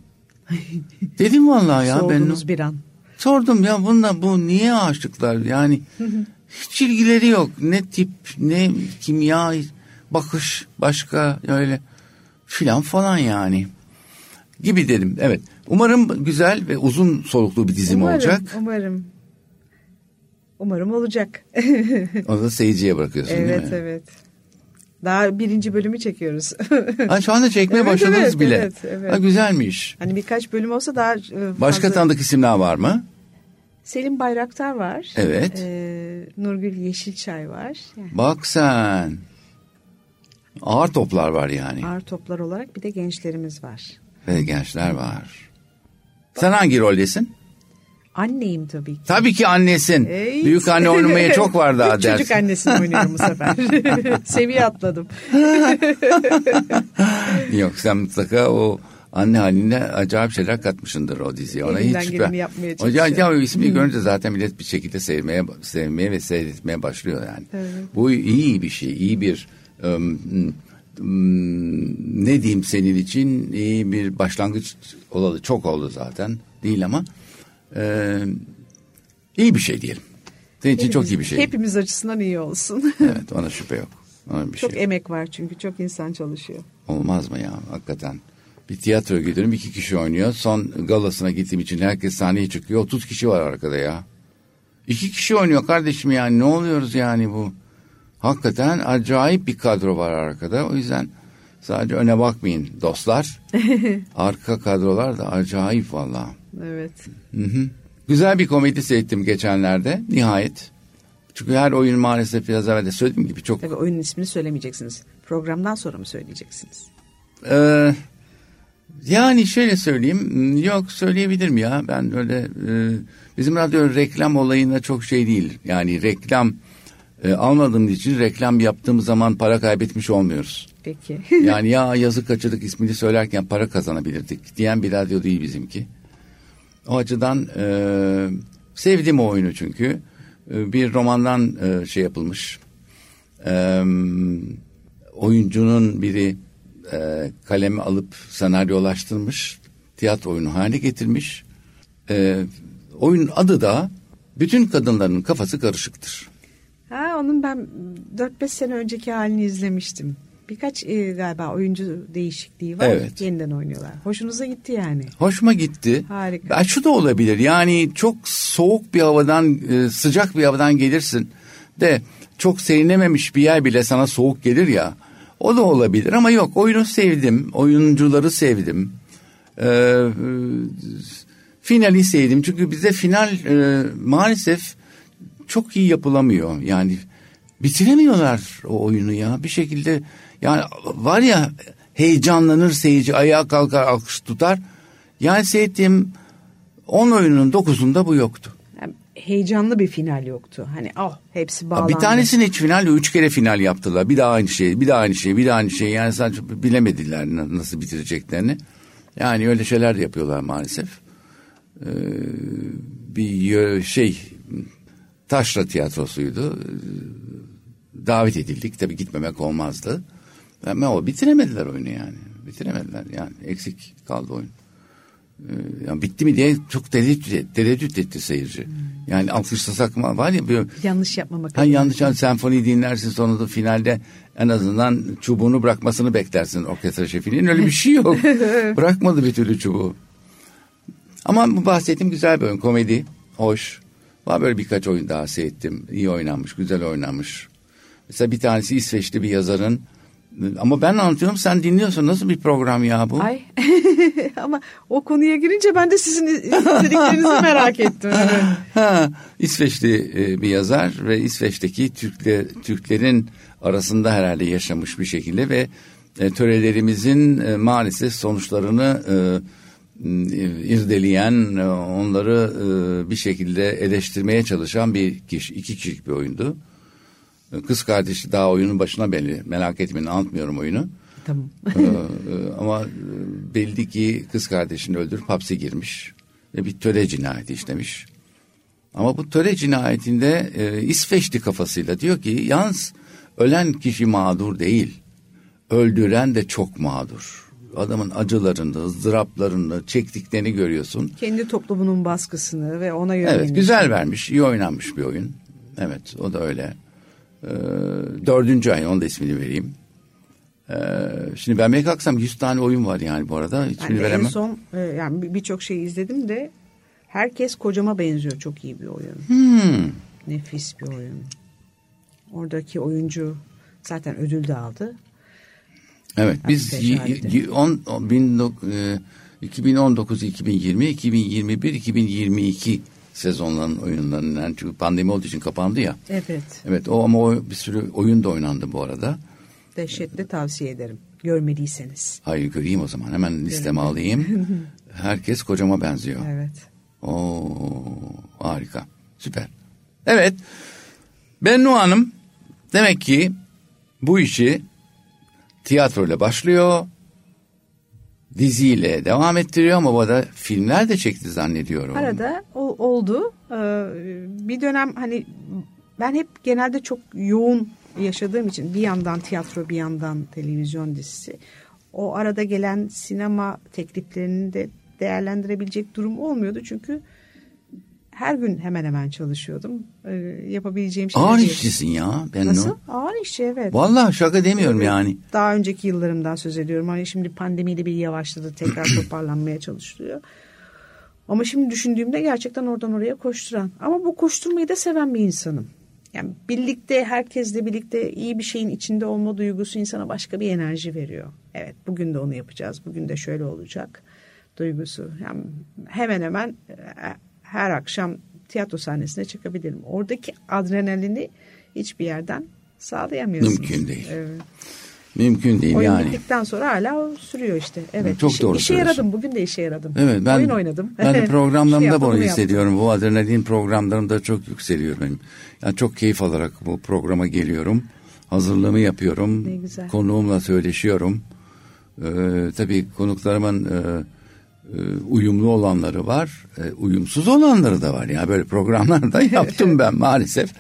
dedim vallahi ya ben Sorduğunuz bir an. sordum ya bundan bu niye aşıklar yani hiç ilgileri yok ne tip ne kimya bakış başka öyle filan falan yani gibi dedim evet umarım güzel ve uzun soluklu bir dizim umarım, olacak Umarım. Umarım olacak. onu da seyirciye bırakıyorsun değil evet mi? evet. Daha birinci bölümü çekiyoruz. Ha, şu anda çekmeye Evet, başladınız evet, bile. evet, evet. Ha, güzelmiş. hani birkaç bölüm olsa daha e, fazla. Başka tanıdık isimler var mı? Selim Bayraktar var. Evet. Ee, Nurgül Yeşilçay var. Yani Bak sen. Ağır toplar var yani. Ağır toplar olarak bir de gençlerimiz var. Ve gençler var. Sen hangi roldesin? Anneyim tabii ki. Tabii ki annesin. Ey. Büyük anne oynamaya çok var daha dersin. Çocuk annesini oynuyorum bu sefer. Seviye atladım. Yok sen mutlaka o anne haline acayip şeyler katmışındır o diziye. Ona Elimden hiç geleni yapmaya ya, çalışıyorum. ya o ismi görünce zaten millet bir şekilde sevmeye sevmeye ve seyretmeye başlıyor yani. Bu iyi bir şey. iyi bir ne diyeyim senin için iyi bir başlangıç olalı çok oldu zaten değil ama e, iyi bir şey diyelim. Senin için çok iyi bir şey. Hepimiz açısından iyi olsun. Evet ona şüphe yok. Ona bir çok şey yok. emek var çünkü çok insan çalışıyor. Olmaz mı ya hakikaten? Bir tiyatro gidiyorum iki kişi oynuyor. Son galasına gittiğim için herkes sahneye çıkıyor. 30 kişi var arkada ya. İki kişi oynuyor kardeşim yani ne oluyoruz yani bu? Hakikaten acayip bir kadro var arkada. O yüzden sadece öne bakmayın dostlar. Arka kadrolar da acayip valla. Evet. Güzel bir komedi seyrettim geçenlerde nihayet. Çünkü her oyun maalesef biraz evvel de söylediğim gibi çok Tabii oyunun ismini söylemeyeceksiniz. Programdan sonra mı söyleyeceksiniz? Ee, yani şöyle söyleyeyim. Yok söyleyebilirim ya. Ben öyle e, bizim radyo reklam olayına çok şey değil. Yani reklam e, almadığımız için reklam yaptığımız zaman para kaybetmiş olmuyoruz. Peki. Yani ya yazık kaçırdık ismini söylerken para kazanabilirdik diyen bir radyo değil bizimki. O açıdan e, sevdim o oyunu çünkü. E, bir romandan e, şey yapılmış. E, oyuncunun biri e, kalemi alıp senaryolaştırmış. Tiyatro oyunu haline getirmiş. E, oyunun adı da bütün kadınların kafası karışıktır. Onun ben 4-5 sene önceki halini izlemiştim. Birkaç e, galiba oyuncu değişikliği var. Evet. Yeniden oynuyorlar. Hoşunuza gitti yani. Hoşuma gitti. Harika. Ben şu da olabilir. Yani çok soğuk bir havadan, e, sıcak bir havadan gelirsin de çok seyrenememiş bir yer bile sana soğuk gelir ya. O da olabilir ama yok. Oyunu sevdim. Oyuncuları sevdim. Ee, finali sevdim. Çünkü bize final e, maalesef çok iyi yapılamıyor. Yani bitiremiyorlar o oyunu ya. Bir şekilde yani var ya heyecanlanır seyirci ayağa kalkar alkış tutar. Yani seyrettiğim 10 oyunun 9'unda bu yoktu. Heyecanlı bir final yoktu. Hani oh hepsi bağlandı. Bir tanesini hiç final üç kere final yaptılar. Bir daha aynı şey, bir daha aynı şey, bir daha aynı şey. Yani sadece bilemediler na- nasıl bitireceklerini. Yani öyle şeyler de yapıyorlar maalesef. Ee, bir şey taşra tiyatrosuydu. Davet edildik. Tabii gitmemek olmazdı. Ama o bitiremediler oyunu yani. Bitiremediler yani. Eksik kaldı oyun. Ee, yani bitti mi diye çok tereddüt, tereddüt etti seyirci. Yani alkışlasak mı var ya bir Yanlış yapmamak Ha yanlış an senfoni dinlersin sonunda finalde en azından çubuğunu bırakmasını beklersin orkestra şefinin. Öyle bir şey yok. Bırakmadı bir türlü çubuğu. Ama bu bahsettiğim güzel bir oyun. Komedi, hoş. Var böyle birkaç oyun daha seyrettim. İyi oynanmış, güzel oynanmış. Mesela bir tanesi İsveçli bir yazarın. Ama ben anlatıyorum sen dinliyorsun. Nasıl bir program ya bu? Ay ama o konuya girince ben de sizin istediklerinizi merak ettim. Evet. Ha, İsveçli e, bir yazar ve İsveç'teki Türkler, Türklerin arasında herhalde yaşamış bir şekilde ve e, törelerimizin e, maalesef sonuçlarını e, irdeleyen, e, onları e, bir şekilde eleştirmeye çalışan bir kişi, iki kişilik bir oyundu. E, Kız kardeşi daha oyunun başına belli. Merak etmeyin anlatmıyorum oyunu. Tamam. Ama belli ki kız kardeşini öldürüp hapse girmiş ve bir töre cinayeti işlemiş. Ama bu töre cinayetinde e, İsveçli kafasıyla diyor ki yalnız ölen kişi mağdur değil, öldüren de çok mağdur. Adamın acılarını, ızdıraplarını, çektiklerini görüyorsun. Kendi toplumunun baskısını ve ona yönelmiş. Evet güzel vermiş, iyi oynanmış bir oyun. Evet o da öyle. Ee, dördüncü ay onun da ismini vereyim. Ee, şimdi ben belki kalksam 100 tane oyun var yani bu arada. Ben Hiçbirini de en veremem. son e, yani bir- birçok şey izledim de herkes kocama benziyor. Çok iyi bir oyun. Hmm. Nefis bir oyun. Oradaki oyuncu zaten ödül de aldı. Evet biz Hakikaten y- on- bin e, 2019, 2020, 2021, 2022 sezonların oyunlarının yani çünkü pandemi olduğu için kapandı ya. Evet. Evet o ama o bir sürü oyun da oynandı bu arada. Dehşetle tavsiye ederim. Görmediyseniz. Hayır göreyim o zaman. Hemen listeme alayım. Herkes kocama benziyor. Evet. Oo, harika. Süper. Evet. Bennu Hanım demek ki bu işi tiyatroyla başlıyor. Diziyle devam ettiriyor ama bu filmler de çekti zannediyorum. Arada o, oldu. Ee, bir dönem hani ben hep genelde çok yoğun yaşadığım için bir yandan tiyatro bir yandan televizyon dizisi. O arada gelen sinema tekliflerini de değerlendirebilecek durum olmuyordu. Çünkü her gün hemen hemen çalışıyordum. Ee, yapabileceğim şey Ağır işçisin ya Bennu. Nasıl? Ağır işçi evet. Vallahi şaka demiyorum yani. Daha önceki yıllarımdan söz ediyorum. Hani şimdi pandemiyle bir yavaşladı. Tekrar toparlanmaya çalışılıyor. Ama şimdi düşündüğümde gerçekten oradan oraya koşturan. Ama bu koşturmayı da seven bir insanım. Yani birlikte herkesle birlikte iyi bir şeyin içinde olma duygusu insana başka bir enerji veriyor. Evet bugün de onu yapacağız. Bugün de şöyle olacak duygusu. Yani hemen hemen e, her akşam tiyatro sahnesine çıkabilirim. Oradaki adrenalini hiçbir yerden sağlayamıyorsunuz. Mümkün değil. Evet. Mümkün değil Oyun yani. bittikten sonra hala o sürüyor işte. Evet. Çok işe, doğru işe yaradım. Bugün de işe yaradım. Evet ben Oyun oynadım. Ben de Şey programlarımda yaptım, bunu bunu yaptım. hissediyorum. Bu adrenalin programlarımda çok yükseliyor benim. Yani çok keyif alarak bu programa geliyorum. Hazırlığımı yapıyorum. Ne güzel. Konuğumla söyleşiyorum. Ee, tabii konuklarımın e, uyumlu olanları var. e, uyumsuz olanları da var. Yani böyle programlarda yaptım ben maalesef.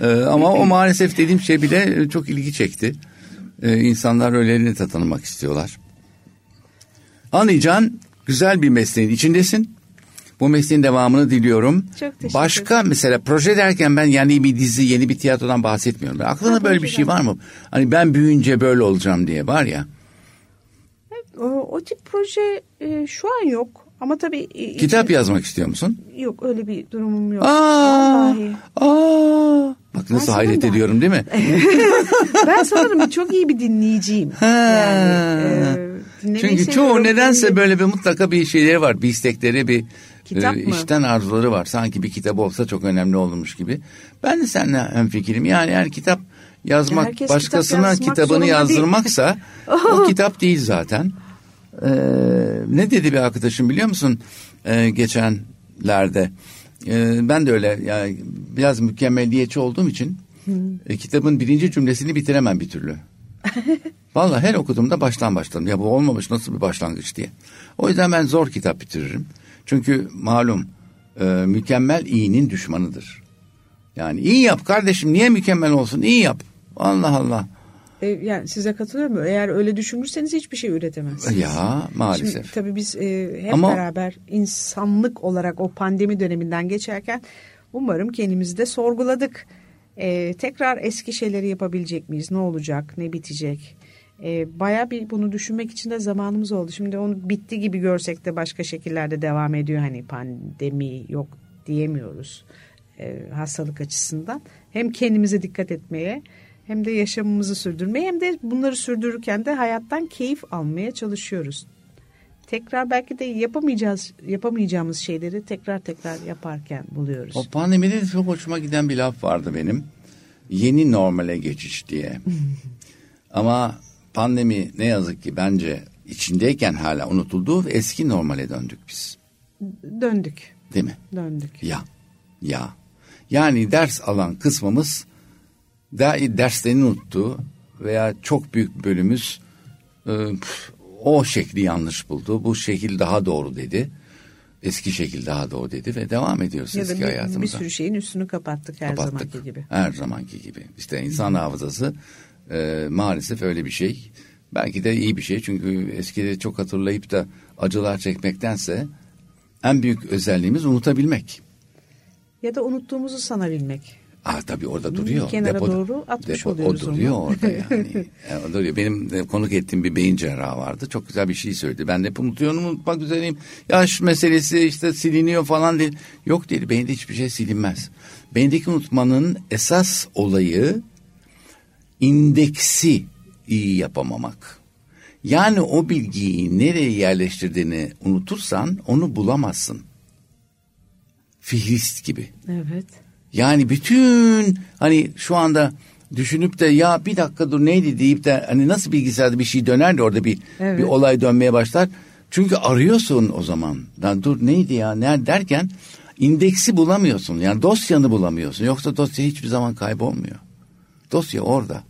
Ee, ama o maalesef dediğim şey bile e, çok ilgi çekti. İnsanlar öylelerini de tanımak istiyorlar. Anlayacağın güzel bir mesleğin içindesin. Bu mesleğin devamını diliyorum. Çok teşekkür Başka mesela proje derken ben yani bir dizi, yeni bir tiyatrodan bahsetmiyorum. Aklında Ha, böyle bir şey var mı? Hani ben büyüyünce böyle olacağım diye var ya. O, o tip proje e, şu an yok. Ama tabii... e, Kitap içi- yazmak istiyor musun? Yok öyle bir durumum yok. Aa, Vallahi. aa. Bak nasıl Ben hayret da- ediyorum değil mi? Ben sanırım çok iyi bir dinleyiciyim. Ha. Yani, e, Çünkü çoğu nedense Dinlemeyi- böyle bir mutlaka bir şeyleri var. Bir istekleri, bir Kitap e, mı? işten arzuları var. Sanki bir kitap olsa çok önemli olurmuş gibi. Ben de seninle hemfikirim. Yani eğer kitap yazmak, Herkes kitap başkasına yazmak kitabını yazdırmaksa o kitap değil zaten. Ee, ne dedi bir arkadaşım biliyor musun? Ee, geçenlerde. Ee, ben de öyle yani biraz mükemmelliyetçi olduğum için e, kitabın birinci cümlesini bitiremem bir türlü. Vallahi her okuduğumda baştan başladım. Ya bu olmamış nasıl bir başlangıç diye. O yüzden ben zor kitap bitiririm. Çünkü malum e, mükemmel iyinin düşmanıdır. Yani iyi yap kardeşim niye mükemmel olsun iyi yap. Allah Allah. E, yani size katılıyorum. Eğer öyle düşünürseniz hiçbir şey üretemezsiniz. Ya maalesef. Şimdi, tabii biz e, hep Ama- beraber insanlık olarak o pandemi döneminden geçerken umarım kendimizi de sorguladık. E, tekrar eski şeyleri yapabilecek miyiz? Ne olacak? Ne bitecek? E, Baya bir bunu düşünmek için de zamanımız oldu. Şimdi onu bitti gibi görsek de başka şekillerde devam ediyor. Hani pandemi yok diyemiyoruz e, hastalık açısından. Hem kendimize dikkat etmeye hem de yaşamımızı sürdürmeye hem de bunları sürdürürken de hayattan keyif almaya çalışıyoruz. Tekrar belki de yapamayacağız yapamayacağımız şeyleri tekrar tekrar yaparken buluyoruz. O pandemide de çok hoşuma giden bir laf vardı benim. Yeni normale geçiş diye. Ama pandemi ne yazık ki bence içindeyken hala unutuldu ve eski normale döndük biz. Döndük, Değil mi? döndük. Ya, ya. Yani ders alan kısmımız da derslerini unuttu veya çok büyük bölümümüz e, o şekli yanlış buldu. Bu şekil daha doğru dedi. Eski şekil daha doğru dedi ve devam ediyoruz Ya eski bir, hayatımıza. bir sürü şeyin üstünü kapattık her Kapattık. zamanki gibi. Her zamanki gibi. İşte insan hafızası e, maalesef öyle bir şey. Belki de iyi bir şey çünkü eskide çok hatırlayıp da acılar çekmektense en büyük özelliğimiz unutabilmek. Ya da unuttuğumuzu sanabilmek. Aa tabii orada duruyor. kenara doğru atmış oluyoruz O duruyor onu. orada yani. Yani o duruyor. Benim e, konuk ettiğim bir beyin cerrahı vardı. Çok güzel bir şey söyledi. Ben de hep unutuyorum unutmak üzereyim. Yaş meselesi işte siliniyor falan değil. Yok dedi beyinde hiçbir şey silinmez. Beyindeki unutmanın esas olayı indeksi iyi yapamamak. Yani o bilgiyi nereye yerleştirdiğini unutursan onu bulamazsın. Fihrist gibi. Evet. Yani bütün hani şu anda düşünüp de ya bir dakika dur neydi deyip de hani nasıl bilgisayarda bir şey döner de orada bir Evet. bir olay dönmeye başlar. Çünkü arıyorsun o zaman. Lan dur neydi ya ne derken indeksi bulamıyorsun. Yani dosyanı bulamıyorsun. Yoksa dosya hiçbir zaman kaybolmuyor. Dosya orada.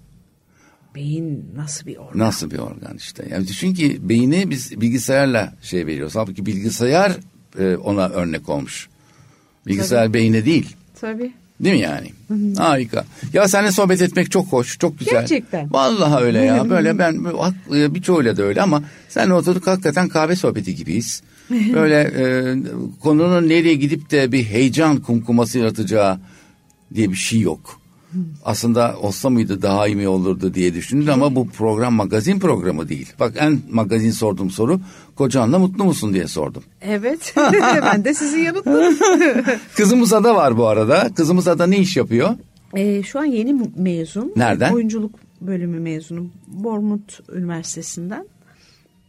Beyin nasıl bir organ? Nasıl bir organ işte. Yani ki beyni biz bilgisayarla şey veriyoruz. Halbuki bilgisayar e, ona örnek olmuş. Bilgisayar beyne değil. Tabii. Değil mi yani? Harika. Ya seninle sohbet etmek çok hoş, çok güzel. Gerçekten. Vallahi öyle ya. Böyle ben e, birçoğuyla da öyle ama seninle oturduk hakikaten kahve sohbeti gibiyiz. Böyle e, konunun nereye gidip de bir heyecan kumkuması yaratacağı diye bir şey yok. Aslında olsa mıydı daha iyi mi olurdu diye düşündüm ama bu program magazin programı değil. Bak en magazin sorduğum soru kocanla mutlu musun diye sordum. Evet. ben de sizi yanıtladım. Kızımız Ada var bu arada. Kızımız Ada ne iş yapıyor? Ee, şu an yeni mezun. Nereden? Oyunculuk bölümü mezunu. Bournemouth Üniversitesi'nden.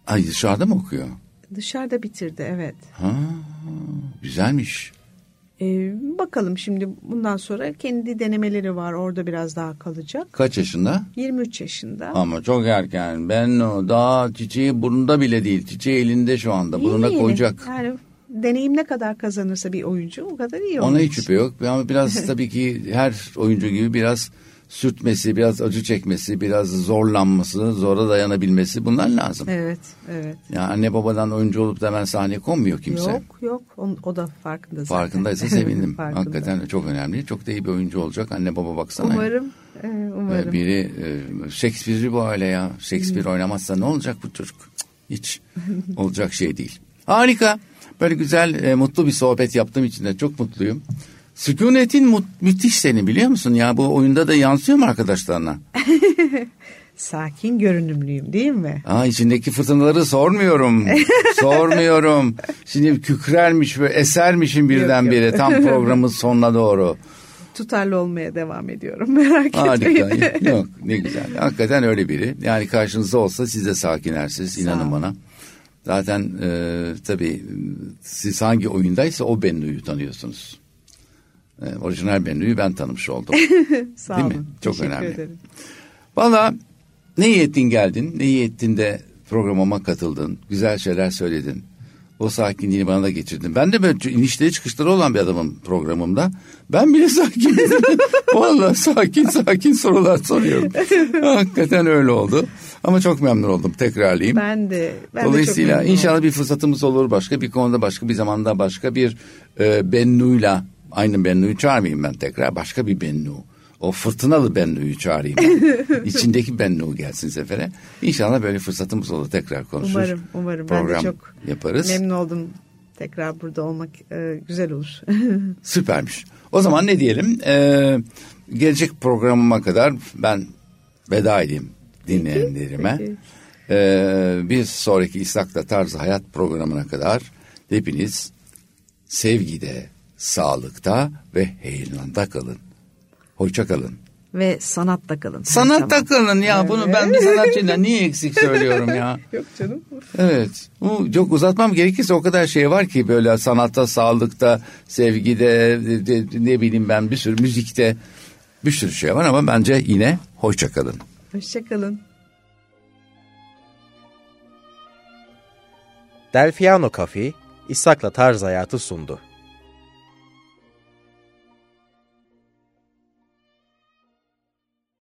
Ay dışarıda mı okuyor? Dışarıda bitirdi evet. Ha, güzelmiş. Ee, bakalım şimdi bundan sonra kendi denemeleri var. Orada biraz daha kalacak. Kaç yaşında? 23 yaşında. Ama çok erken. Ben o daha çiçeği burnunda bile değil. Çiçeği elinde şu anda. İyi Burnuna mi? koyacak. Yani deneyim ne kadar kazanırsa bir oyuncu o kadar iyi Ona olur. hiç şüphe yok. Ama biraz tabii ki her oyuncu gibi biraz sürtmesi, biraz acı çekmesi, biraz zorlanması, zora dayanabilmesi bunlar lazım. Evet, evet. Yani anne babadan oyuncu olup da hemen sahneye konmuyor kimse. Yok, yok. O, o da farkında zaten. Farkındaysa sevindim. Farkında. Hakikaten çok önemli. Çok da iyi bir oyuncu olacak. Anne baba baksana. Umarım, e, umarım. Biri e, Shakespeare'i bu öyle ya. Shakespeare oynamazsa ne olacak bu çocuk? Hiç olacak şey değil. Harika. Böyle güzel, e, mutlu bir sohbet yaptığım için de çok mutluyum. Sükunetin mut, müthiş seni biliyor musun ya? Bu oyunda da yansıyor mu arkadaşlarına? Sakin görünümlüyüm değil mi? Aa içindeki fırtınaları sormuyorum. sormuyorum. Şimdi kükrermiş ve esermişim birdenbire tam programın sonuna doğru. Tutarlı olmaya devam ediyorum. Merak etmeyin. Harika. Yok ne güzel. Hakikaten öyle biri. Yani karşınızda olsa siz de sakinersiniz inanın bana. Zaten e, tabii siz hangi oyundaysa o Bennu'yu tanıyorsunuz. E, orijinal Bennu'yu ben tanımış oldum. Sağ Değil mi? olun. Çok Teşekkür önemli. ederim. Valla ne iyi ettin geldin. Ne iyi ettin de programıma katıldın. Güzel şeyler söyledin. O sakinliğini bana da getirdin. Ben de böyle inişleri çıkışları olan bir adamım programımda. Ben bile sakin. Valla sakin sakin sorular soruyorum. Hakikaten öyle oldu. Ama çok memnun oldum tekrarlayayım. Ben de. Ben Dolayısıyla de çok inşallah oldum. bir fırsatımız olur başka bir konuda başka bir zamanda başka bir e, Bennu'yla aynı Bennu'yu çağırmayayım ben tekrar başka bir Bennu. O fırtınalı Bennu'yu çağırayım. ben. İçindeki Bennu gelsin sefere. İnşallah böyle fırsatımız olur tekrar konuşur. Umarım, umarım. Ben de Program çok yaparız. memnun oldum. Tekrar burada olmak e, güzel olur. Süpermiş. O zaman ne diyelim? Ee, gelecek programıma kadar ben veda edeyim dinleyenlerime. Ee, bir sonraki İstak'ta Tarzı Hayat programına kadar hepiniz sevgide, sağlıkta ve heyelanda kalın. Hoşça kalın. Ve sanatta kalın. Sanatta zaman. kalın ya. Bunu ben bir sanatçıyla niye eksik söylüyorum ya? Yok canım. Evet. Bu çok uzatmam gerekirse o kadar şey var ki böyle sanatta, sağlıkta, sevgide, de- de- ne bileyim ben bir sürü müzikte bir sürü şey var ama bence yine hoşça kalın. Hoşçakalın. Delfiano Cafe, İshak'la Tarz Hayatı sundu.